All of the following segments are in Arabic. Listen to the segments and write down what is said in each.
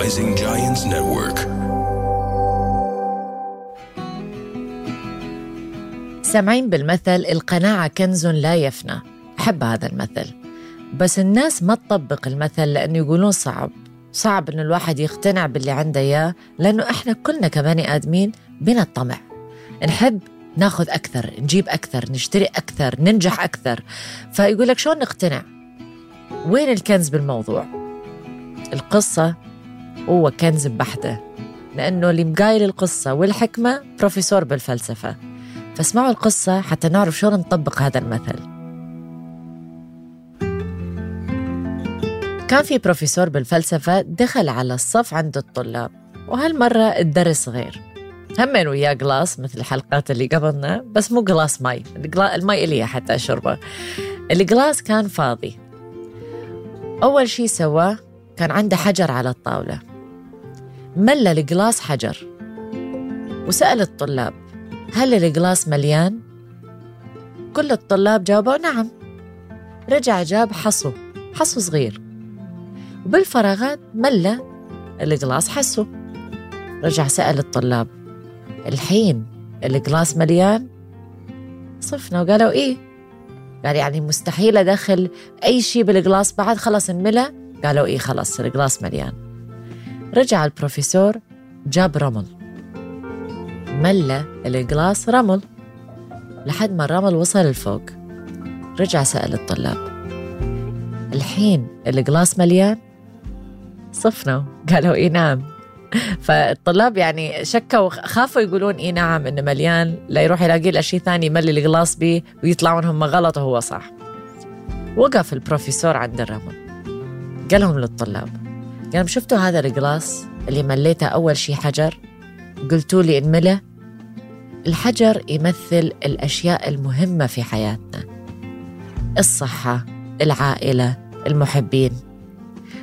Rising Giants Network. سامعين بالمثل القناعة كنز لا يفنى. أحب هذا المثل. بس الناس ما تطبق المثل لأنه يقولون صعب. صعب إنه الواحد يقتنع باللي عنده إياه لأنه إحنا كلنا كبني آدمين بنا الطمع. نحب ناخذ أكثر نجيب أكثر نشتري أكثر ننجح أكثر. فيقول لك شلون نقتنع؟ وين الكنز بالموضوع؟ القصة هو كنز بحد ذاته لأنه اللي قايل القصة والحكمة بروفيسور بالفلسفة. فاسمعوا القصة حتى نعرف شلون نطبق هذا المثل. كان في بروفيسور بالفلسفة دخل على الصف عند الطلاب وهالمرة الدرس غير همين وياه جلاس مثل الحلقات اللي قبلنا بس مو جلاس مي المي إلي حتى أشربه الجلاس كان فاضي. أول شي سواه كان عنده حجر على الطاولة. ملى الجلاس حجر. وسأل الطلاب هل الجلاس مليان؟ كل الطلاب جاوبوا نعم. رجع جاب حصو حصو صغير. وبالفراغات ملى الجلاس حسه رجع سأل الطلاب الحين الجلاس مليان؟ صفنا وقالوا إيه. قال يعني مستحيل أدخل أي شيء بالجلاس بعد خلص انملى قالوا إيه خلص الجلاس مليان. رجع البروفيسور جاب رمل ملى الجلاس رمل لحد ما الرمل وصل لفوق رجع سأل الطلاب. الحين الجلاس مليان؟ صفنا. قالوا إيه نعم. فالطلاب يعني شكوا خافوا يقولون إيه نعم إنه مليان. لا يروح يلاقي له شيء ثاني يملي الجلاس بيه ويطلعون هم غلط وهو صح وقف البروفيسور عند الرمل قالهم للطلاب. قال شفتوا هذا الجلاس اللي مليته أول شيء حجر؟ قلتوا لي انملى الحجر يمثل الأشياء المهمة في حياتنا. الصحة العائلة المحبين.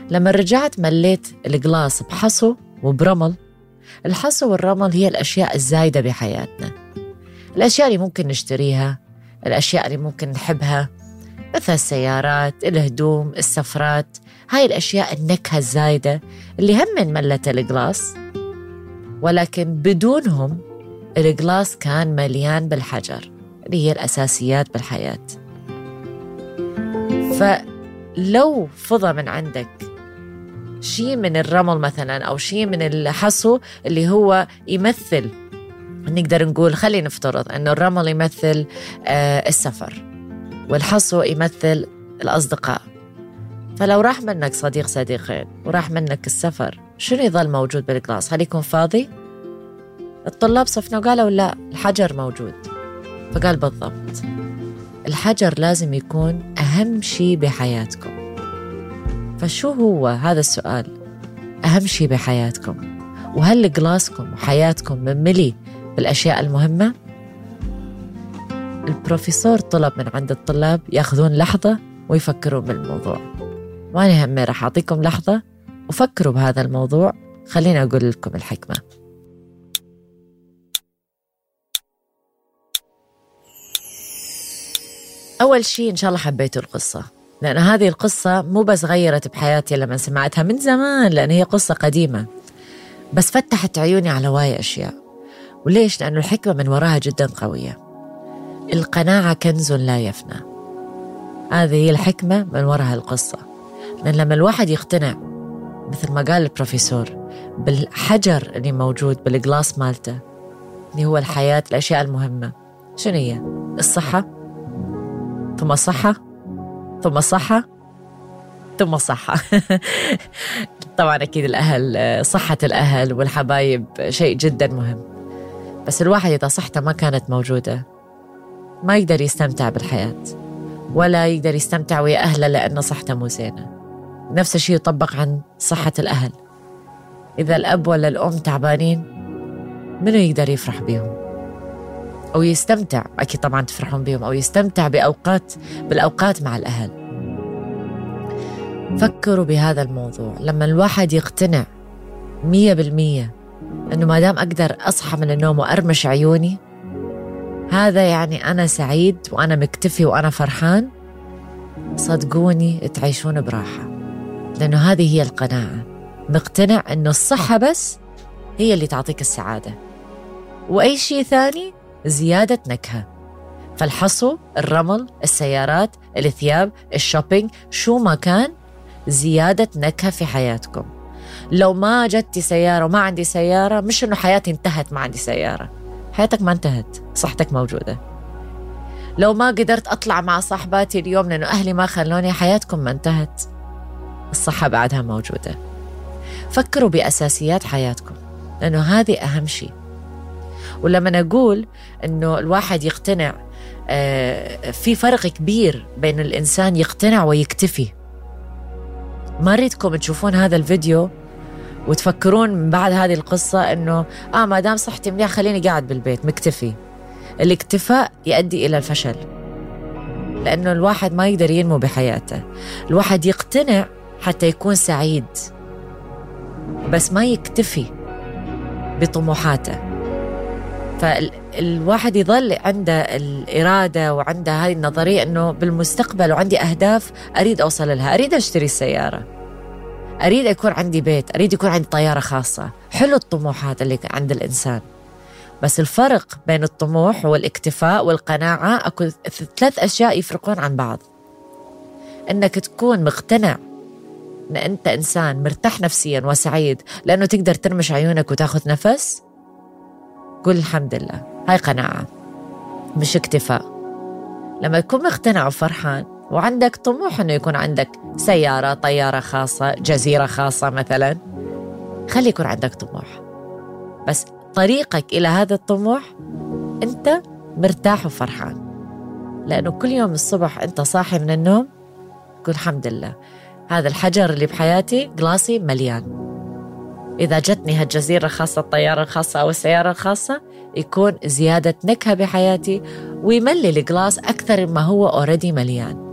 لما رجعت مليت الجلاس بحصو وبرمل. الحصو والرمل هي الأشياء الزايدة بحياتنا. الأشياء اللي ممكن نشتريها الأشياء اللي ممكن نحبها. مثل السيارات الهدوم السفرات هاي الأشياء النكهة الزايدة اللي هم ملت الجلاس ولكن بدونهم الجلاس كان مليان بالحجر اللي هي الأساسيات بالحياة. فلو فضى من عندك شيء من الرمل مثلا أو شيء من الحصو اللي هو يمثل نقدر نقول خلينا نفترض أنه الرمل يمثل آه السفر. والحصو يمثل الأصدقاء. فلو راح منك صديق صديقين وراح منك السفر شنو يظل موجود بالجلاس هل يكون فاضي؟ الطلاب صفنا وقالوا لا الحجر موجود. فقال بالضبط الحجر لازم يكون أهم شيء بحياتكم. فشو هو هذا السؤال؟ أهم شيء بحياتكم. وهل جلاسكم وحياتكم مملي بالأشياء المهمة؟ البروفيسور طلب من عند الطلاب ياخذون لحظة ويفكروا بالموضوع. وأنا همي راح أعطيكم لحظة وفكروا بهذا الموضوع. خليني أقول لكم الحكمة. أول شيء إن شاء الله حبيتوا القصة. لأن هذه القصة مو بس غيرت بحياتي لما سمعتها من زمان لأن هي قصة قديمة. بس فتحت عيوني على واي أشياء. وليش؟ لأنه الحكمة من وراها جدا قوية. القناعة كنز لا يفنى. هذه هي الحكمة من وراء القصة. لأن لما الواحد يقتنع مثل ما قال البروفيسور بالحجر اللي موجود بالجلاس مالته اللي هو الحياة الأشياء المهمة. شنو هي؟ الصحة ثم الصحة ثم الصحة ثم الصحة طبعا أكيد الأهل صحة الأهل والحبايب شيء جدا مهم. بس الواحد إذا صحته ما كانت موجودة. ما يقدر يستمتع بالحياة ولا يقدر يستمتع ويا أهله لأن صحته مو زينة. نفس الشيء يطبق عن صحة الأهل. إذا الأب ولا الأم تعبانين منو يقدر يفرح بيهم؟ أو يستمتع أكيد طبعا تفرحون بيهم أو يستمتع بأوقات بالأوقات مع الأهل. فكروا بهذا الموضوع. لما الواحد يقتنع مية بالمية أنه ما دام أقدر أصحى من النوم وأرمش عيوني هذا يعني أنا سعيد وأنا مكتفي وأنا فرحان. صدقوني تعيشون براحة لأنه هذه هي القناعة. مقتنع إنه الصحة بس هي اللي تعطيك السعادة. وأي شيء ثاني زيادة نكهة. فالحصو الرمل السيارات الثياب الشوبينج شو ما كان زيادة نكهة في حياتكم. لو ما جتي سيارة وما عندي سيارة مش إنه حياتي انتهت ما عندي سيارة. حياتك ما انتهت صحتك موجودة. لو ما قدرت أطلع مع صاحباتي اليوم لأنه أهلي ما خلوني حياتكم ما انتهت. الصحة بعدها موجودة. فكروا بأساسيات حياتكم لأنه هذه أهم شيء. ولما نقول أنه الواحد يقتنع آه، في فرق كبير بين الإنسان يقتنع ويكتفي. ما أريدكم تشوفون هذا الفيديو وتفكرون من بعد هذه القصة إنه آه ما دام صحتي منيح خليني قاعد بالبيت مكتفي. الاكتفاء يؤدي إلى الفشل. لأنه الواحد ما يقدر ينمو بحياته. الواحد يقتنع حتى يكون سعيد. بس ما يكتفي بطموحاته. فالواحد يظل عنده الإرادة وعنده هذه النظرية أنه بالمستقبل وعندي أهداف أريد أوصل لها. أريد أشتري السيارة. أريد يكون عندي بيت أريد يكون عندي طيارة خاصة. حلو الطموحات اللي عند الإنسان. بس الفرق بين الطموح والاكتفاء والقناعة أكو ثلاث أشياء يفرقون عن بعض. إنك تكون مقتنع إن أنت إنسان مرتاح نفسيا وسعيد لأنه تقدر ترمش عيونك وتأخذ نفس قول الحمد لله. هاي قناعة مش اكتفاء. لما تكون مقتنع وفرحان وعندك طموح إنه يكون عندك سيارة طيارة خاصة جزيرة خاصة مثلا. خلي يكون عندك طموح. بس طريقك إلى هذا الطموح أنت مرتاح وفرحان. لأنه كل يوم الصبح أنت صاحي من النوم قول الحمد لله. هذا الحجر اللي بحياتي جلاسي مليان. إذا جتني هالجزيرة الخاصة الطيارة الخاصة أو السيارة الخاصة يكون زيادة نكهة بحياتي ويملي ال glass أكثر مما هو already مليان.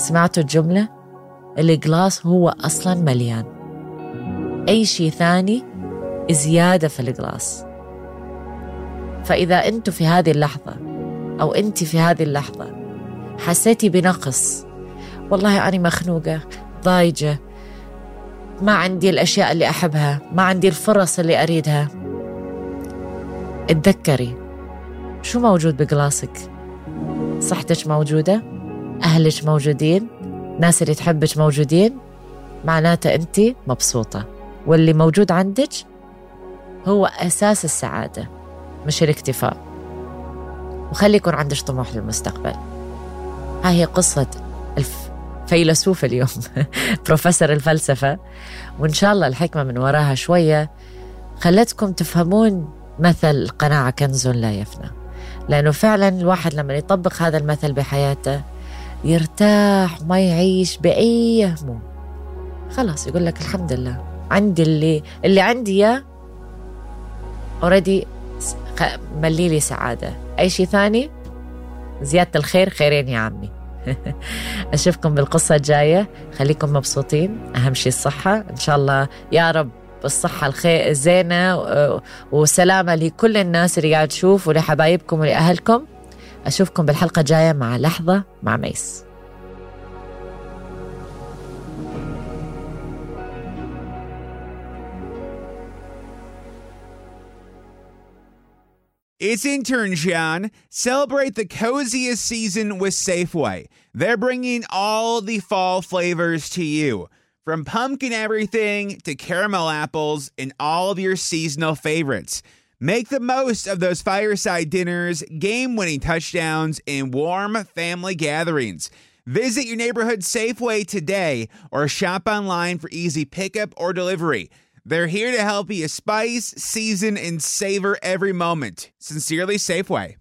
سمعتوا الجملة؟ ال glass هو أصلا مليان. أي شيء ثاني زيادة في ال glass فإذا أنتوا في هذه اللحظة أو أنت في هذه اللحظة حسيتي بنقص والله أنا مخنوقة ضايجة ما عندي الأشياء اللي أحبها ما عندي الفرص اللي أريدها. اتذكري شو موجود بقلاصك صحتك موجودة؟ أهلك موجودين ناس اللي تحبك موجودين معناته أنت مبسوطة. واللي موجود عندك هو أساس السعادة مش الاكتفاء. وخلي يكون عندك طموح للمستقبل. هاي هي قصة الف فيلسوف اليوم بروفيسور الفلسفة. وإن شاء الله الحكمة من وراها شوية. خلتكم تفهمون مثل القناعة كنز لا يفنى. لأنه فعلا الواحد لما يطبق هذا المثل بحياته يرتاح ما يعيش بأي هموم. خلاص يقول لك الحمد لله. عندي اللي اللي عندي إياه already ملي لي سعادة. أي شيء ثاني؟ زيادة الخير خيرين يا عمي. أشوفكم بالقصة الجاية. خليكم مبسوطين. أهم شيء الصحة. إن شاء الله يا رب الصحة الخير الزينة وسلامة لكل الناس اللي قاعد تشوف ولحبايبكم ولأهلكم. أشوفكم بالحلقة الجاية مع لحظة مع ميس It's intern John. Celebrate the coziest season with Safeway. They're bringing all the fall flavors to you. From pumpkin everything to caramel apples and all of your seasonal favorites. Make the most of those fireside dinners, game winning touchdowns, and warm family gatherings. Visit your neighborhood Safeway today or shop online for easy pickup or delivery. They're here to help you spice, season, and savor every moment. Sincerely, Safeway.